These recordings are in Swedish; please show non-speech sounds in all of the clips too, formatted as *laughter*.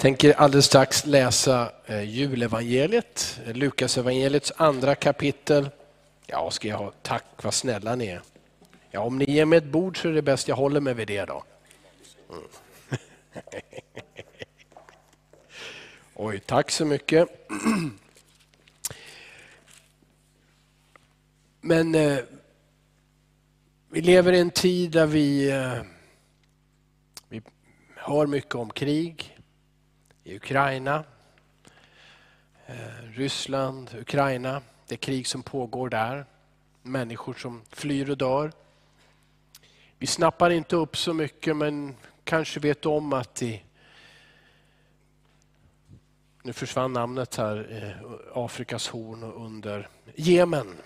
tänker alldeles strax läsa eh, julevangeliet, eh, Lukas evangeliets andra kapitel. Ja, ska jag ha tack vad snälla ni är. Ja, om ni ger mig ett bord så är det bäst jag håller mig vid det då. Mm. *laughs* Oj, tack så mycket. *clears throat* Men eh, vi lever i en tid där vi, eh, vi hör mycket om krig i Ukraina, eh, Ryssland, Ukraina. Det krig som pågår där. Människor som flyr och dör. Vi snappar inte upp så mycket men kanske vet om att i nu försvann namnet här, eh, Afrikas horn under Jemen,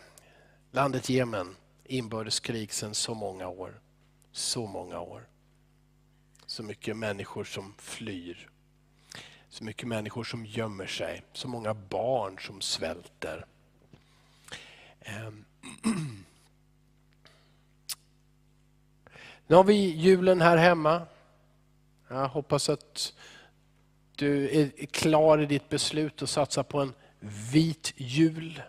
landet Jemen, inbördeskrig sedan så många år. Så många år. Så mycket människor som flyr. Så mycket människor som gömmer sig. Så många barn som svälter. Ehm. Nu har vi julen här hemma. Jag hoppas att du är klar i ditt beslut att satsa på en vit jul.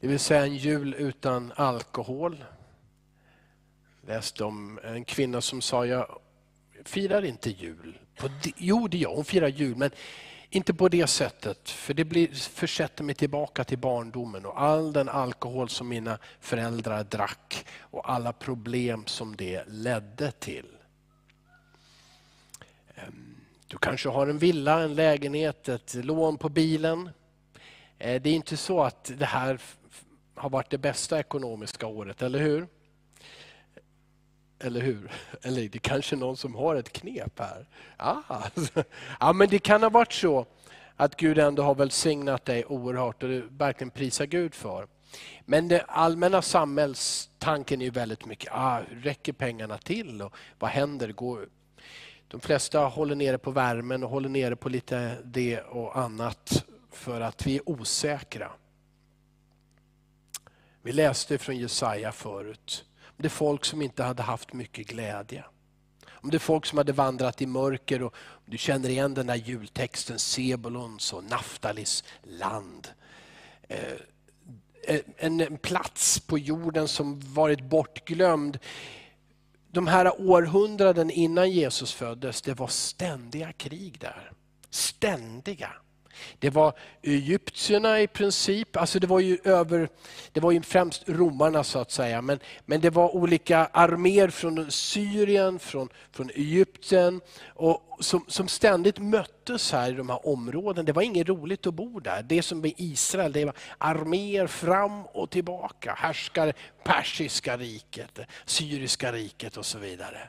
Det vill säga en jul utan alkohol. Jag läste om en kvinna som sa, jag firar inte jul. På jo, det gör hon, firar jul, men inte på det sättet. För det blir, försätter mig tillbaka till barndomen och all den alkohol som mina föräldrar drack och alla problem som det ledde till. Ehm, du kanske har en villa, en lägenhet, ett lån på bilen. Eh, det är inte så att det här har varit det bästa ekonomiska året, eller hur? Eller hur? *laughs* Eller det är kanske någon som har ett knep här. Ah, alltså. ja, men det kan ha varit så att Gud ändå har välsignat dig oerhört och du verkligen prisar Gud för. Men den allmänna samhällstanken är väldigt mycket, ah, räcker pengarna till? Och vad händer? Går, de flesta håller nere på värmen och håller nere på lite det och annat för att vi är osäkra. Vi läste från Jesaja förut. Om Det är folk som inte hade haft mycket glädje. Om det är folk som hade vandrat i mörker och du känner igen den där jultexten, Sebulons och Naftalis land. Eh, eh, en plats på jorden som varit bortglömd de här århundraden innan Jesus föddes, det var ständiga krig där. Ständiga. Det var egyptierna i princip, alltså det var ju, över, det var ju främst romarna så att säga, men, men det var olika arméer från Syrien, från, från Egypten, och som, som ständigt möttes här i de här områdena. Det var inget roligt att bo där. Det som är Israel, det var arméer fram och tillbaka. Härskar persiska riket, syriska riket och så vidare.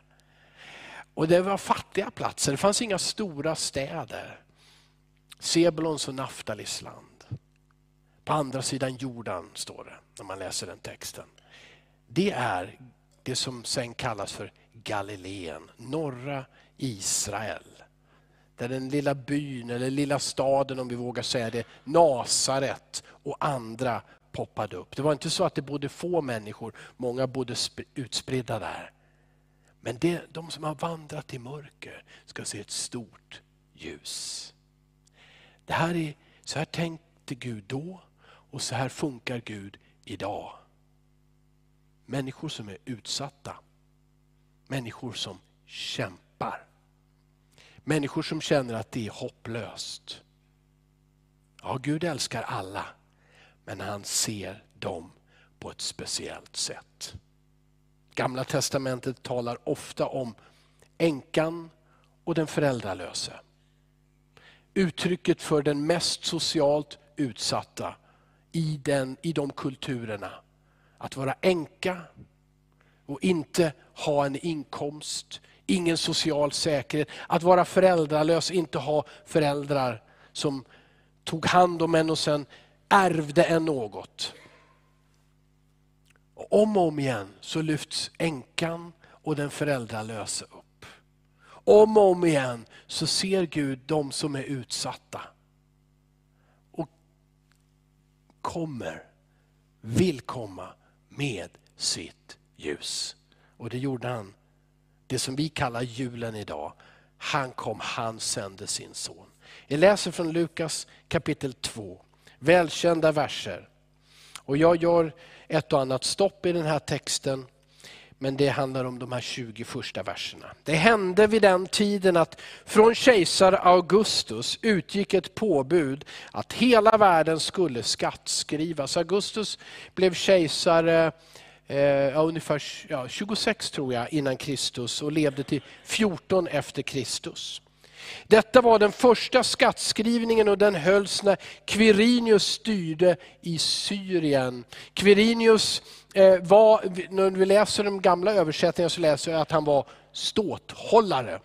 Och det var fattiga platser, det fanns inga stora städer. Sebulons och Naftalis land. På andra sidan Jordan står det, när man läser den texten. Det är det som sen kallas för Galileen, norra Israel. Där den lilla byn, eller lilla staden om vi vågar säga det, Nasaret och andra poppade upp. Det var inte så att det bodde få människor, många bodde utspridda där. Men det, de som har vandrat i mörker ska se ett stort ljus. Det här är, så här tänkte Gud då och så här funkar Gud idag. Människor som är utsatta. Människor som kämpar. Människor som känner att det är hopplöst. Ja, Gud älskar alla, men han ser dem på ett speciellt sätt. Gamla testamentet talar ofta om änkan och den föräldralöse uttrycket för den mest socialt utsatta i, den, i de kulturerna. Att vara änka och inte ha en inkomst, ingen social säkerhet. Att vara föräldralös, inte ha föräldrar som tog hand om en och sen ärvde en något. Och om och om igen så lyfts änkan och den föräldralösa upp. Om och om igen så ser Gud de som är utsatta. Och kommer, vill komma med sitt ljus. Och det gjorde han. Det som vi kallar julen idag. Han kom, han sände sin son. Jag läser från Lukas kapitel 2, välkända verser. Och jag gör ett och annat stopp i den här texten, men det handlar om de här 20 första verserna. Det hände vid den tiden att från kejsar Augustus utgick ett påbud att hela världen skulle skattskrivas. Augustus blev kejsare eh, ungefär ja, 26 tror jag innan Kristus och levde till 14 efter Kristus. Detta var den första skattskrivningen och den hölls när Quirinius styrde i Syrien. Quirinius eh, var, när vi läser de gamla översättningarna så läser jag att han var ståthållare.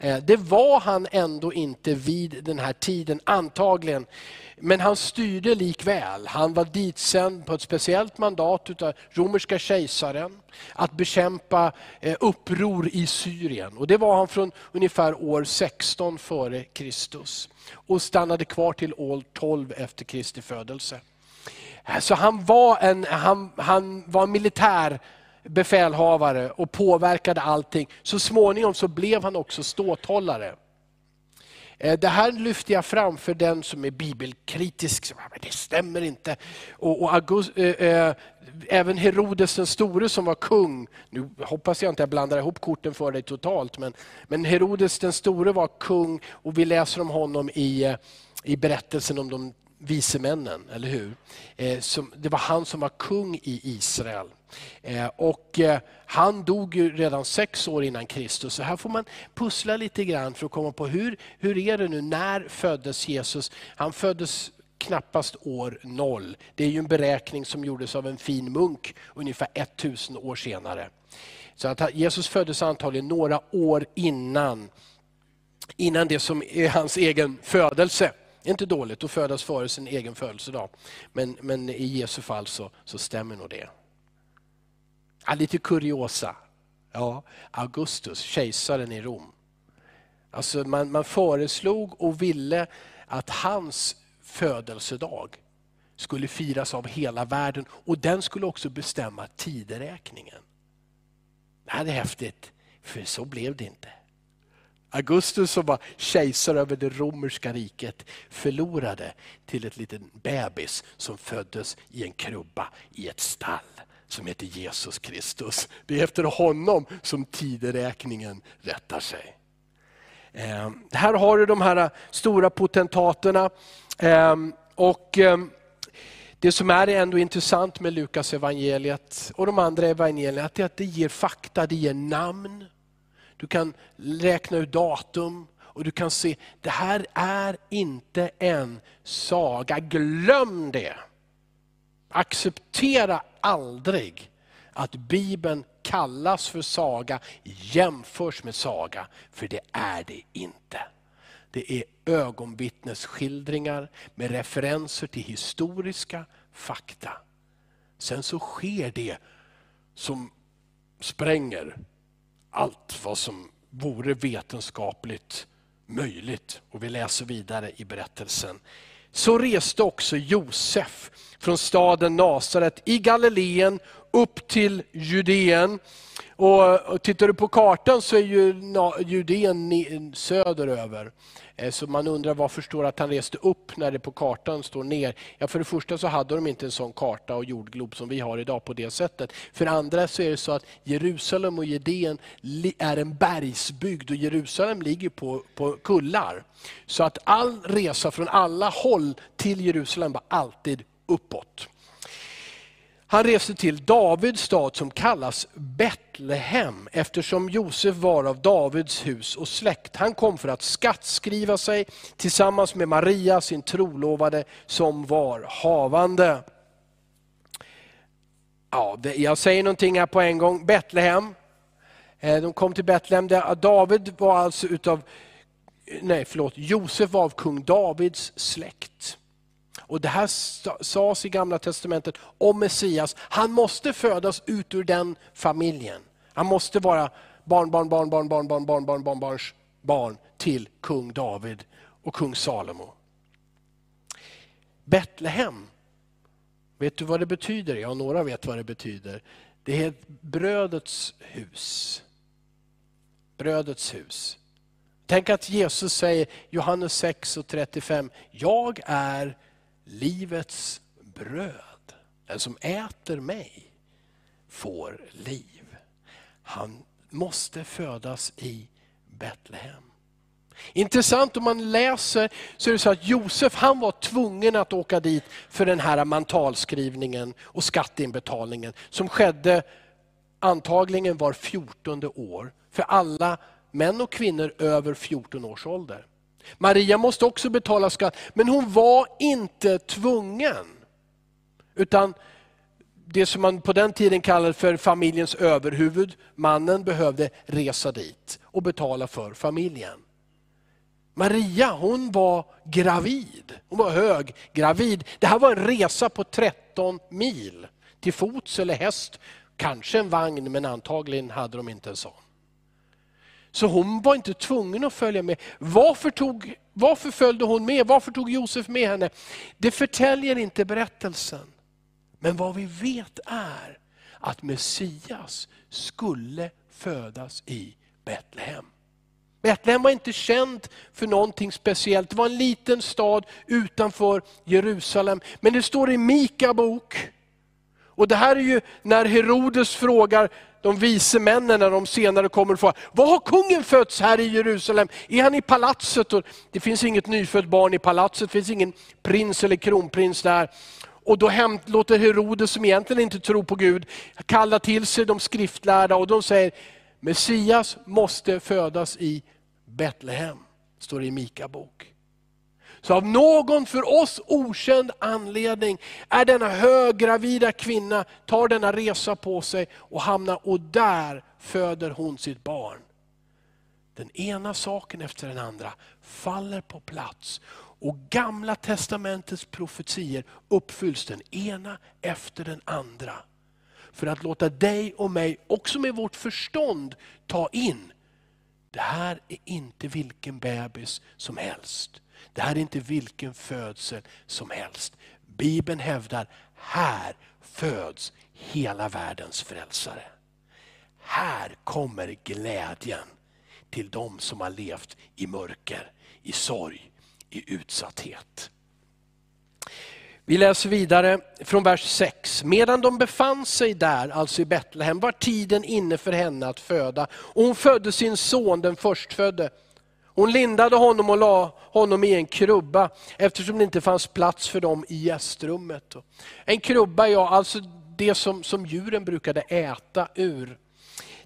Eh, det var han ändå inte vid den här tiden, antagligen. Men han styrde likväl. Han var ditsänd på ett speciellt mandat av romerska kejsaren att bekämpa eh, uppror i Syrien. Och det var han från ungefär år 16 före Kristus och stannade kvar till år 12 efter Kristi födelse. Så han var en, han, han var en militär befälhavare och påverkade allting. Så småningom så blev han också ståthållare. Eh, det här lyfter jag fram för den som är bibelkritisk. Det stämmer inte. Och, och August, äh, äh, även Herodes den store som var kung, nu hoppas jag inte jag blandar ihop korten för dig totalt, men, men Herodes den store var kung och vi läser om honom i, i berättelsen om de vise männen, eller hur? Eh, som, det var han som var kung i Israel. Eh, och eh, han dog ju redan sex år innan Kristus. Så här får man pussla lite grann för att komma på hur, hur är det nu, när föddes Jesus? Han föddes knappast år noll. Det är ju en beräkning som gjordes av en fin munk ungefär 1000 år senare. Så att Jesus föddes antagligen några år innan, innan det som är hans egen födelse. Inte dåligt att födas före sin egen födelsedag. Men, men i Jesu fall så, så stämmer nog det. Ja, lite kuriosa. Ja, Augustus, kejsaren i Rom. Alltså man, man föreslog och ville att hans födelsedag skulle firas av hela världen och den skulle också bestämma tideräkningen. Det här är häftigt, för så blev det inte. Augustus som var kejsare över det romerska riket förlorade till ett liten bebis som föddes i en krubba i ett stall som heter Jesus Kristus. Det är efter honom som tideräkningen rättar sig. Eh, här har du de här stora potentaterna. Eh, och eh, Det som är ändå intressant med Lukas evangeliet och de andra evangelierna är att det ger fakta, det ger namn. Du kan räkna ut datum och du kan se, det här är inte en saga. Glöm det! Acceptera aldrig att Bibeln kallas för saga, jämförs med saga, för det är det inte. Det är ögonvittnesskildringar med referenser till historiska fakta. Sen så sker det som spränger allt vad som vore vetenskapligt möjligt. Och vi läser vidare i berättelsen. Så reste också Josef från staden Nasaret i Galileen upp till Judeen. Och, tittar du på kartan så är ju Judeen söderöver. Eh, så man undrar varför står att han reste upp när det på kartan står ner. Ja, för det första så hade de inte en sån karta och jordglob som vi har idag på det sättet. För det andra så är det så att Jerusalem och Judeen är en bergsbygd och Jerusalem ligger på, på kullar. Så att all resa från alla håll till Jerusalem var alltid uppåt. Han reste till Davids stad som kallas Betlehem eftersom Josef var av Davids hus och släkt. Han kom för att skattskriva sig tillsammans med Maria, sin trolovade, som var havande. Ja, jag säger någonting här på en gång. Betlehem. Eh, de kom till Betlehem. David var alltså utav, nej förlåt, Josef var av kung Davids släkt. Och Det här sades i gamla testamentet om Messias. Han måste födas ut ur den familjen. Han måste vara barn, barn, barn, barn, barn, barn, barn, barn, barn, barns barn till kung David och kung Salomo. Betlehem, vet du vad det betyder? Ja, några vet vad det betyder. Det är brödets hus. Brödets hus. Tänk att Jesus säger, Johannes 6 och 35, jag är livets bröd. Den som äter mig får liv. Han måste födas i Betlehem. Intressant om man läser så är det så att Josef han var tvungen att åka dit för den här mantalskrivningen och skatteinbetalningen som skedde antagligen var 14 år för alla män och kvinnor över 14 års ålder. Maria måste också betala skatt, men hon var inte tvungen. Utan det som man på den tiden kallade för familjens överhuvud, mannen behövde resa dit och betala för familjen. Maria hon var gravid, hon var hög gravid. Det här var en resa på 13 mil, till fots eller häst, kanske en vagn men antagligen hade de inte en sån. Så hon var inte tvungen att följa med. Varför, tog, varför följde hon med? Varför tog Josef med henne? Det förtäljer inte berättelsen. Men vad vi vet är att Messias skulle födas i Betlehem. Betlehem var inte känd för någonting speciellt. Det var en liten stad utanför Jerusalem. Men det står i Mika bok, och det här är ju när Herodes frågar de vise männen när de senare kommer och frågar, var har kungen fötts här i Jerusalem? Är han i palatset? Och det finns inget nyfött barn i palatset, det finns ingen prins eller kronprins där. Och då hem, låter Herodes, som egentligen inte tror på Gud, kalla till sig de skriftlärda och de säger, Messias måste födas i Betlehem, står det i Mika bok. Så av någon för oss okänd anledning är denna höggravida kvinna, tar denna resa på sig och hamnar, och där föder hon sitt barn. Den ena saken efter den andra faller på plats och gamla testamentets profetier uppfylls den ena efter den andra. För att låta dig och mig, också med vårt förstånd, ta in. Det här är inte vilken bebis som helst. Det här är inte vilken födsel som helst. Bibeln hävdar, här föds hela världens frälsare. Här kommer glädjen till de som har levt i mörker, i sorg, i utsatthet. Vi läser vidare från vers 6. Medan de befann sig där, alltså i Betlehem, var tiden inne för henne att föda. Och hon födde sin son, den förstfödde. Hon lindade honom och la honom i en krubba eftersom det inte fanns plats för dem i gästrummet. En krubba, ja, alltså det som, som djuren brukade äta ur.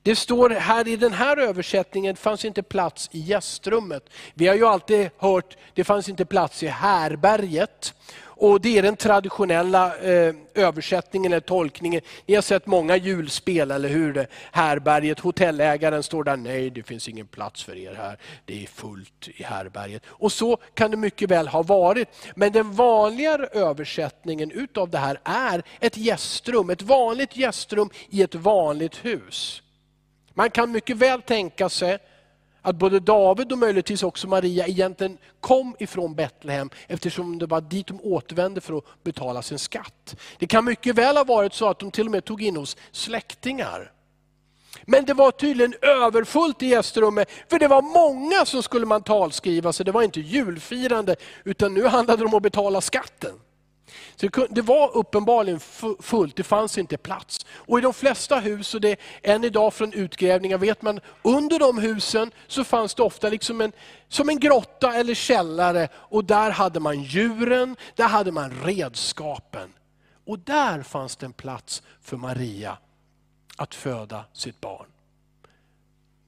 Det står här i den här översättningen, det fanns inte plats i gästrummet. Vi har ju alltid hört, det fanns inte plats i härberget. Och Det är den traditionella eh, översättningen eller tolkningen. Ni har sett många julspel, eller hur? Härberget, hotellägaren står där, nej det finns ingen plats för er här, det är fullt i härberget. Och så kan det mycket väl ha varit. Men den vanligare översättningen utav det här är ett gästrum, ett vanligt gästrum i ett vanligt hus. Man kan mycket väl tänka sig att både David och möjligtvis också Maria egentligen kom ifrån Betlehem eftersom det var dit de återvände för att betala sin skatt. Det kan mycket väl ha varit så att de till och med tog in hos släktingar. Men det var tydligen överfullt i gästrummet, för det var många som skulle man talskriva så Det var inte julfirande, utan nu handlade det om att betala skatten. Så det var uppenbarligen fullt, det fanns inte plats. Och i de flesta hus, och det än idag från utgrävningar vet man, under de husen så fanns det ofta liksom en, som en grotta eller källare. Och där hade man djuren, där hade man redskapen. Och där fanns det en plats för Maria att föda sitt barn.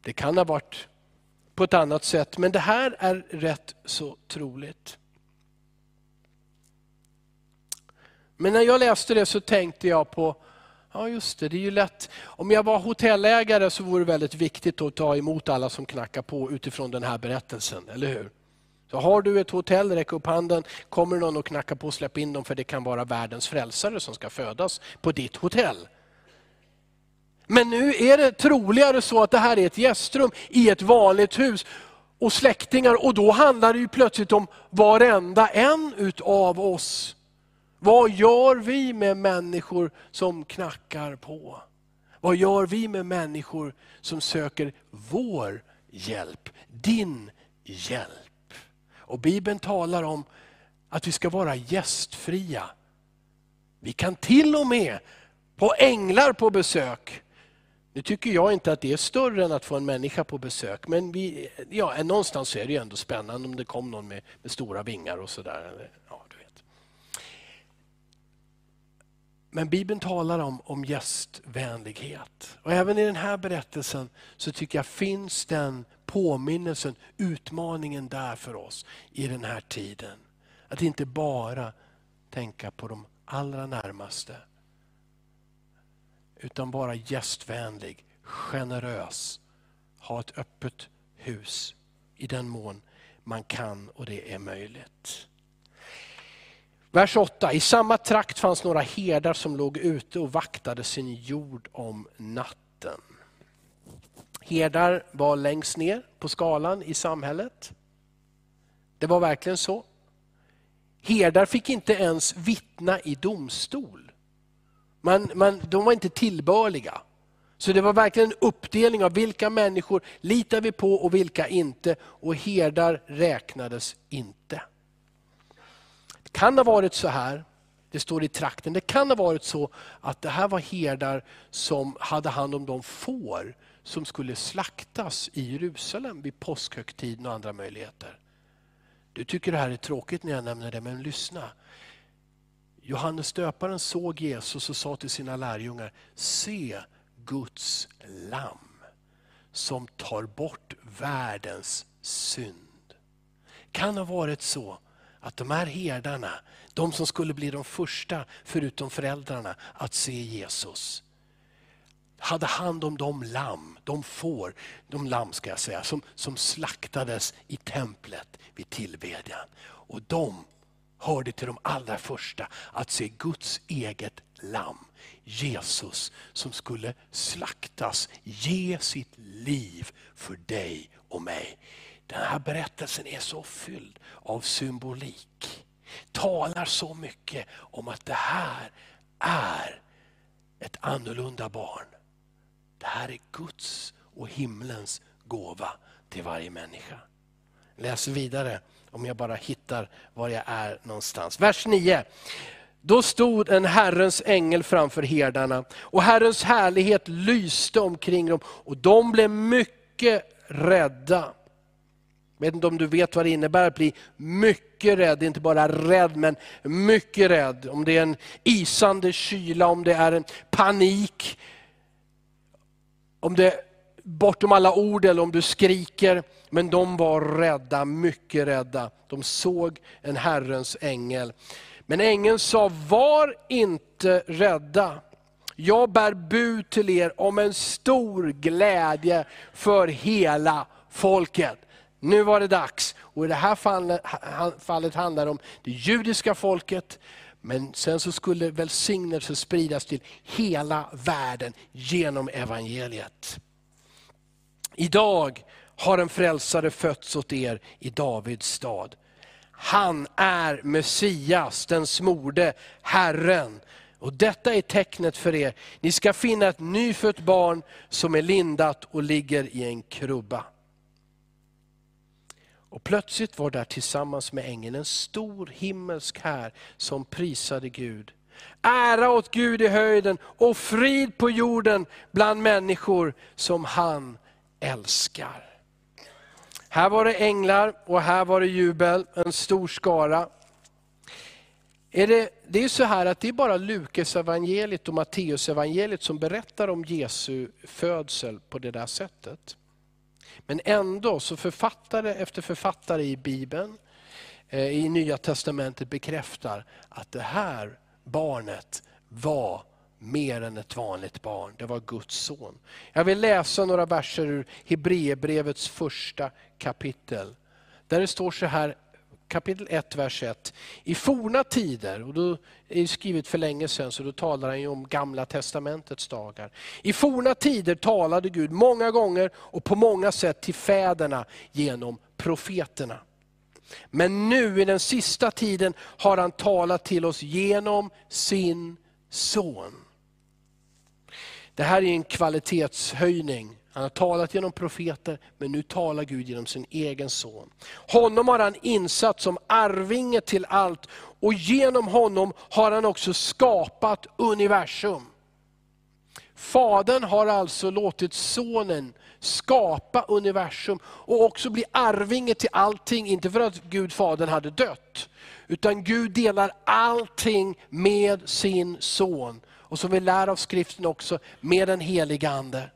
Det kan ha varit på ett annat sätt, men det här är rätt så troligt. Men när jag läste det så tänkte jag på, ja just det, det är ju lätt. Om jag var hotellägare så vore det väldigt viktigt att ta emot alla som knackar på utifrån den här berättelsen, eller hur? Så har du ett hotell, räck upp handen. Kommer någon och knackar på, släpp in dem för det kan vara världens frälsare som ska födas på ditt hotell. Men nu är det troligare så att det här är ett gästrum i ett vanligt hus och släktingar och då handlar det ju plötsligt om varenda en utav oss vad gör vi med människor som knackar på? Vad gör vi med människor som söker vår hjälp, din hjälp. Och Bibeln talar om att vi ska vara gästfria. Vi kan till och med få änglar på besök. Nu tycker jag inte att det är större än att få en människa på besök, men vi, ja, någonstans är det ju ändå spännande om det kom någon med, med stora vingar och sådär. Ja, du vet. Men Bibeln talar om, om gästvänlighet. Och även i den här berättelsen så tycker jag finns den påminnelsen, utmaningen där för oss i den här tiden. Att inte bara tänka på de allra närmaste. Utan vara gästvänlig, generös, ha ett öppet hus i den mån man kan och det är möjligt. Vers 8. I samma trakt fanns några herdar som låg ute och vaktade sin jord om natten. Herdar var längst ner på skalan i samhället. Det var verkligen så. Herdar fick inte ens vittna i domstol. Man, man, de var inte tillbörliga. Så det var verkligen en uppdelning av vilka människor litar vi på och vilka inte. Och herdar räknades inte. Det kan ha varit så här, det står i trakten, det kan ha varit så att det här var herdar som hade hand om de får som skulle slaktas i Jerusalem vid påskhögtiden och andra möjligheter. Du tycker det här är tråkigt när jag nämner det, men lyssna. Johannes döparen såg Jesus och sa till sina lärjungar, se Guds lamm som tar bort världens synd. Kan ha varit så att de här herdarna, de som skulle bli de första förutom föräldrarna att se Jesus, hade hand om de lamm, de får, de lamm ska jag säga, som, som slaktades i templet vid tillbedjan. Och de hörde till de allra första att se Guds eget lamm, Jesus, som skulle slaktas, ge sitt liv för dig och mig. Den här berättelsen är så fylld av symbolik. Talar så mycket om att det här är ett annorlunda barn. Det här är Guds och himlens gåva till varje människa. Läs vidare om jag bara hittar var jag är någonstans. Vers 9. Då stod en Herrens ängel framför herdarna och Herrens härlighet lyste omkring dem och de blev mycket rädda. Jag vet inte om du vet vad det innebär att bli mycket rädd, inte bara rädd men mycket rädd. Om det är en isande kyla, om det är en panik, om det är bortom alla ord eller om du skriker. Men de var rädda, mycket rädda. De såg en Herrens ängel. Men ängeln sa, var inte rädda. Jag bär bud till er om en stor glädje för hela folket. Nu var det dags. Och I det här fallet, handlar det om det judiska folket, men sen så skulle välsignelse spridas till hela världen genom evangeliet. Idag har en frälsare fötts åt er i Davids stad. Han är Messias, den smorde Herren. Och detta är tecknet för er. Ni ska finna ett nyfött barn som är lindat och ligger i en krubba. Och plötsligt var där tillsammans med ängeln en stor himmelsk här som prisade Gud. Ära åt Gud i höjden och frid på jorden bland människor som han älskar. Här var det änglar och här var det jubel, en stor skara. Är det, det är så här att det är bara Lukas evangeliet och Matteus evangeliet som berättar om Jesu födsel på det där sättet. Men ändå så författare efter författare i Bibeln, eh, i Nya Testamentet bekräftar att det här barnet var mer än ett vanligt barn. Det var Guds son. Jag vill läsa några verser ur Hebreerbrevets första kapitel. Där det står så här, kapitel 1, vers 1. I forna tider, och då är det skrivet för länge sedan, så då talar han om gamla testamentets dagar. I forna tider talade Gud många gånger och på många sätt till fäderna genom profeterna. Men nu i den sista tiden har han talat till oss genom sin son. Det här är en kvalitetshöjning. Han har talat genom profeter, men nu talar Gud genom sin egen son. Honom har han insatt som arvinge till allt och genom honom har han också skapat universum. Fadern har alltså låtit sonen skapa universum och också bli arvinge till allting, inte för att Gud Fadern hade dött, utan Gud delar allting med sin son. Och som vi lär av skriften också, med den heliga Ande.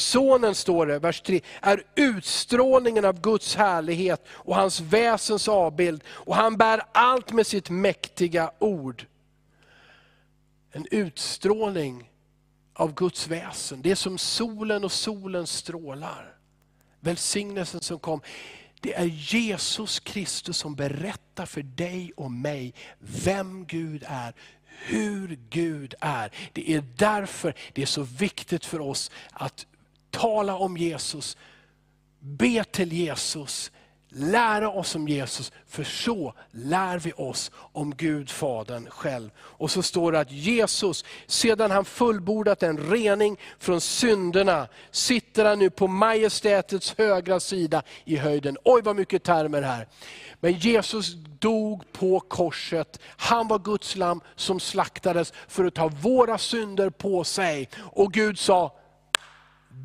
Sonen, står det, vers 3, är utstrålningen av Guds härlighet och hans väsens avbild. Och han bär allt med sitt mäktiga ord. En utstrålning av Guds väsen. Det är som solen och solens strålar. Välsignelsen som kom. Det är Jesus Kristus som berättar för dig och mig vem Gud är, hur Gud är. Det är därför det är så viktigt för oss att tala om Jesus, be till Jesus, lära oss om Jesus, för så lär vi oss om Gud Fadern själv. Och så står det att Jesus, sedan han fullbordat en rening från synderna, sitter han nu på majestätets högra sida i höjden. Oj vad mycket termer här. Men Jesus dog på korset. Han var Guds lam som slaktades för att ta våra synder på sig. Och Gud sa,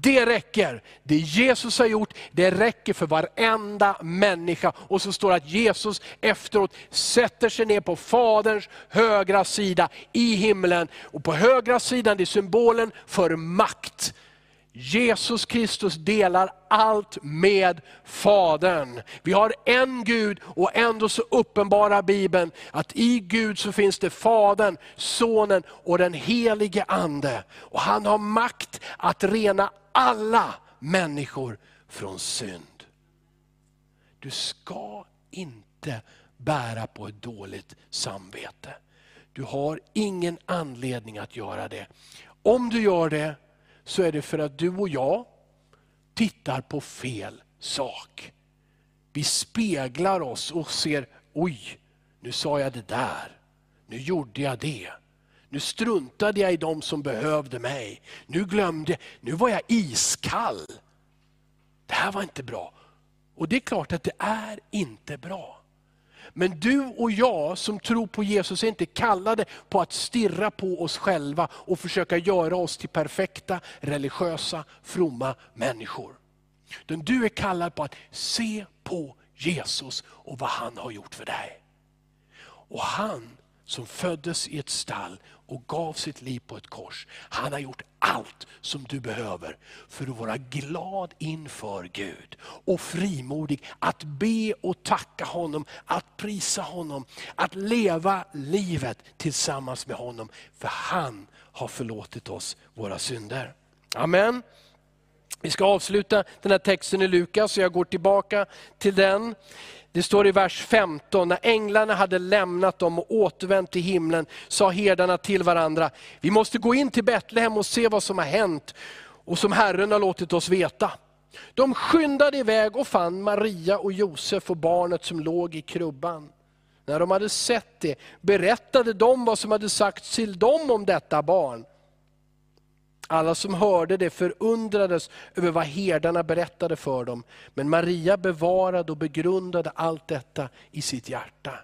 det räcker. Det Jesus har gjort, det räcker för varenda människa. Och så står det att Jesus efteråt sätter sig ner på Faderns högra sida i himlen. Och på högra sidan, det är symbolen för makt. Jesus Kristus delar allt med Fadern. Vi har en Gud och ändå så uppenbarar Bibeln att i Gud så finns det Fadern, Sonen och den helige Ande. Och han har makt att rena alla människor från synd. Du ska inte bära på ett dåligt samvete. Du har ingen anledning att göra det. Om du gör det, så är det för att du och jag tittar på fel sak. Vi speglar oss och ser, oj, nu sa jag det där. Nu gjorde jag det. Nu struntade jag i dem som behövde mig. Nu glömde nu var jag iskall. Det här var inte bra. Och det är klart att det är inte bra. Men du och jag som tror på Jesus är inte kallade på att stirra på oss själva och försöka göra oss till perfekta, religiösa, fromma människor. Utan du är kallad på att se på Jesus och vad han har gjort för dig. Och han som föddes i ett stall och gav sitt liv på ett kors. Han har gjort allt som du behöver för att vara glad inför Gud. Och frimodig att be och tacka honom, att prisa honom, att leva livet tillsammans med honom. För han har förlåtit oss våra synder. Amen. Vi ska avsluta den här texten i Lukas, och jag går tillbaka till den. Det står i vers 15, när änglarna hade lämnat dem och återvänt till himlen, sa herdarna till varandra, vi måste gå in till Betlehem och se vad som har hänt och som Herren har låtit oss veta. De skyndade iväg och fann Maria och Josef och barnet som låg i krubban. När de hade sett det berättade de vad som hade sagts till dem om detta barn. Alla som hörde det förundrades över vad herdarna berättade för dem. Men Maria bevarade och begrundade allt detta i sitt hjärta.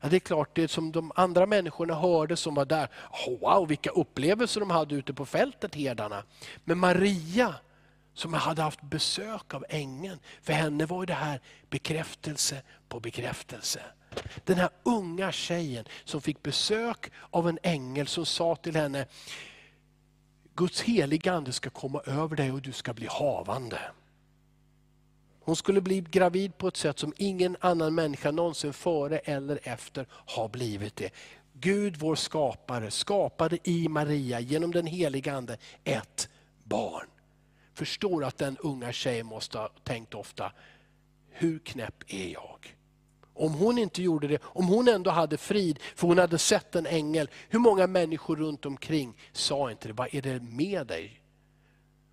Ja, det är klart, det som de andra människorna hörde som var där, wow vilka upplevelser de hade ute på fältet, herdarna. Men Maria, som hade haft besök av ängeln, för henne var det här bekräftelse på bekräftelse. Den här unga tjejen som fick besök av en ängel som sa till henne, Guds heliga ande ska komma över dig och du ska bli havande. Hon skulle bli gravid på ett sätt som ingen annan människa någonsin före eller efter har blivit det. Gud vår skapare skapade i Maria genom den heliga Ande ett barn. Förstår att den unga tjejen måste ha tänkt ofta, hur knäpp är jag? Om hon inte gjorde det, om hon ändå hade frid, för hon hade sett en ängel, hur många människor runt omkring sa inte det, vad är det med dig?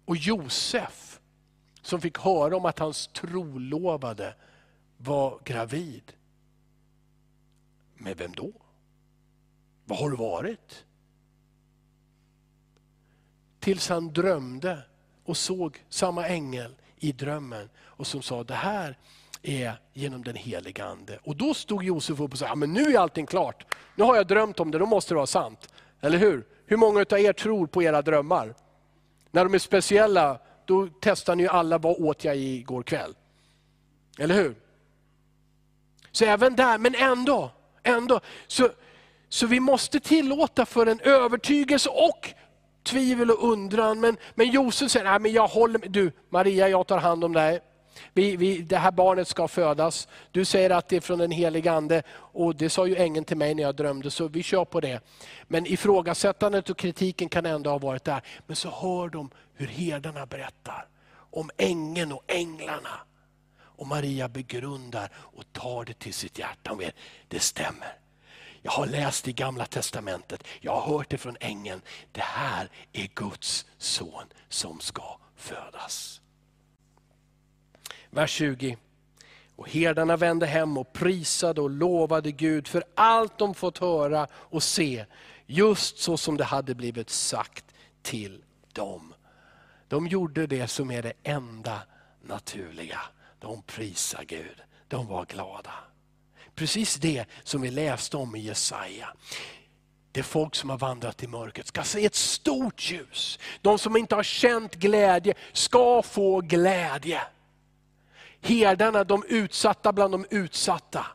Och Josef, som fick höra om att hans trolovade var gravid. Med vem då? Vad har du varit? Tills han drömde och såg samma ängel i drömmen och som sa, det här är genom den heliga Ande. Och då stod Josef upp och sa, ja, men nu är allting klart. Nu har jag drömt om det, då måste det vara sant. Eller hur? Hur många av er tror på era drömmar? När de är speciella, då testar ni alla, vad åt jag igår kväll? Eller hur? Så även där, men ändå, ändå. Så, så vi måste tillåta för en övertygelse och tvivel och undran. Men, men Josef säger, Nej, men jag håller med. Du Maria, jag tar hand om dig. Vi, vi, det här barnet ska födas. Du säger att det är från den helige Ande och det sa ju ängeln till mig när jag drömde, så vi kör på det. Men ifrågasättandet och kritiken kan ändå ha varit där. Men så hör de hur herdarna berättar om ängeln och änglarna. Och Maria begrundar och tar det till sitt hjärta. Hon vet, det stämmer. Jag har läst i gamla testamentet, jag har hört det från ängeln. Det här är Guds son som ska födas. Vers 20. Och herdarna vände hem och prisade och lovade Gud för allt de fått höra och se, just så som det hade blivit sagt till dem. De gjorde det som är det enda naturliga. De prisade Gud, de var glada. Precis det som vi läste om i Jesaja. Det folk som har vandrat i mörkret ska se ett stort ljus. De som inte har känt glädje ska få glädje herdarna, de utsatta bland de utsatta,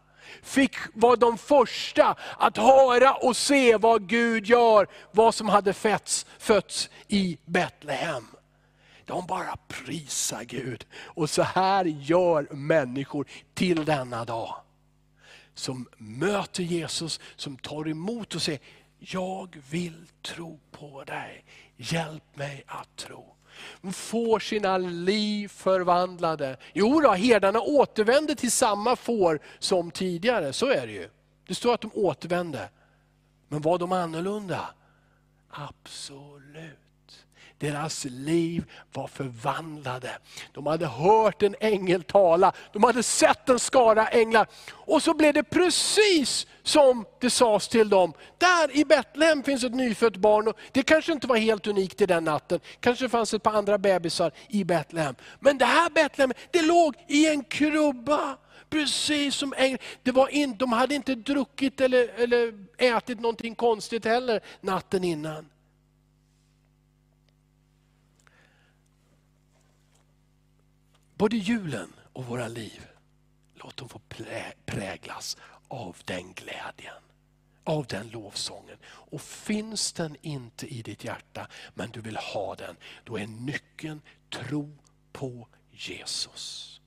fick vara de första att höra och se vad Gud gör, vad som hade fötts, fötts i Betlehem. De bara prisar Gud. Och så här gör människor till denna dag. Som möter Jesus, som tar emot och säger, jag vill tro på dig. Hjälp mig att tro får sina liv förvandlade. Jo då, herdarna återvände till samma får som tidigare, så är det ju. Det står att de återvände. Men var de annorlunda? Absolut. Deras liv var förvandlade. De hade hört en ängel tala, de hade sett en skara änglar. Och så blev det precis som det sades till dem. Där i Betlehem finns ett nyfött barn. Och det kanske inte var helt unikt i den natten. Kanske fanns ett par andra bebisar i Betlehem. Men det här Betlehem, det låg i en krubba. Precis som änglar. Det var in, de hade inte druckit eller, eller ätit någonting konstigt heller natten innan. Både julen och våra liv, låt dem få präglas av den glädjen. Av den lovsången. Och finns den inte i ditt hjärta, men du vill ha den, då är nyckeln tro på Jesus.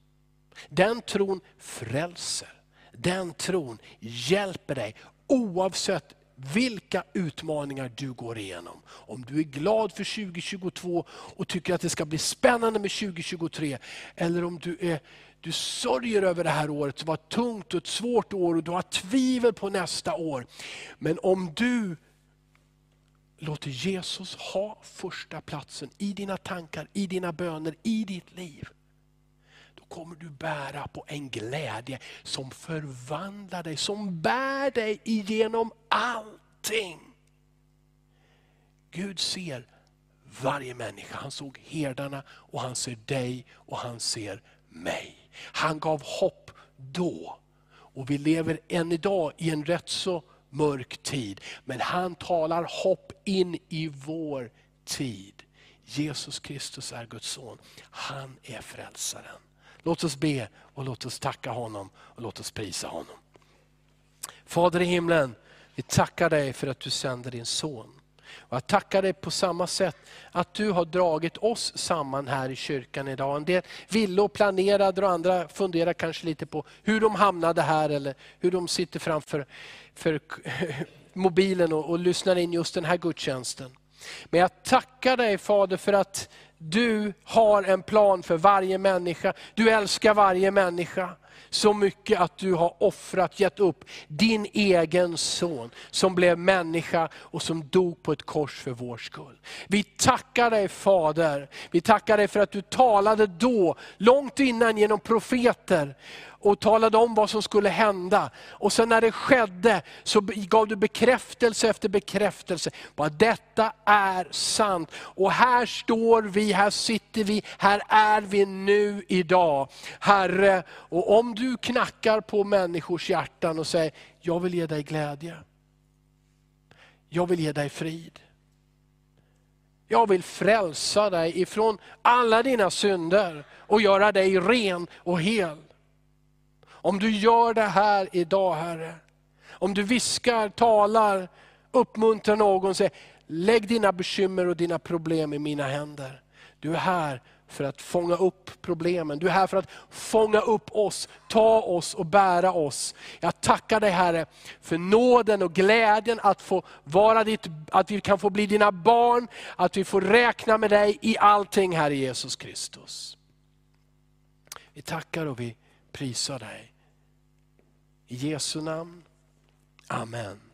Den tron frälser. Den tron hjälper dig oavsett vilka utmaningar du går igenom. Om du är glad för 2022 och tycker att det ska bli spännande med 2023, eller om du, är, du sörjer över det här året som var ett tungt och ett svårt år och du har tvivel på nästa år. Men om du låter Jesus ha första platsen i dina tankar, i dina böner, i ditt liv kommer du bära på en glädje som förvandlar dig, som bär dig igenom allting. Gud ser varje människa. Han såg herdarna och han ser dig och han ser mig. Han gav hopp då. Och vi lever än idag i en rätt så mörk tid. Men han talar hopp in i vår tid. Jesus Kristus är Guds son. Han är frälsaren. Låt oss be och låt oss tacka honom och låt oss prisa honom. Fader i himlen, vi tackar dig för att du sänder din son. Och jag tackar dig på samma sätt att du har dragit oss samman här i kyrkan idag. En del ville och planerade och andra funderar kanske lite på hur de hamnade här eller hur de sitter framför för *laughs* mobilen och, och lyssnar in just den här gudstjänsten. Men jag tackar dig Fader för att du har en plan för varje människa. Du älskar varje människa så mycket att du har offrat, gett upp din egen son som blev människa och som dog på ett kors för vår skull. Vi tackar dig Fader, vi tackar dig för att du talade då, långt innan genom profeter, och talade om vad som skulle hända. Och sen när det skedde så gav du bekräftelse efter bekräftelse på att detta är sant. Och här står vi, här sitter vi, här är vi nu idag. Herre, och om du knackar på människors hjärtan och säger, jag vill ge dig glädje. Jag vill ge dig frid. Jag vill frälsa dig ifrån alla dina synder och göra dig ren och hel. Om du gör det här idag Herre, om du viskar, talar, uppmuntrar någon, säger lägg dina bekymmer och dina problem i mina händer. Du är här för att fånga upp problemen. Du är här för att fånga upp oss, ta oss och bära oss. Jag tackar dig Herre för nåden och glädjen att, få vara ditt, att vi kan få bli dina barn, att vi får räkna med dig i allting Herre Jesus Kristus. Vi tackar och vi prisar dig. I Jesu namn. Amen.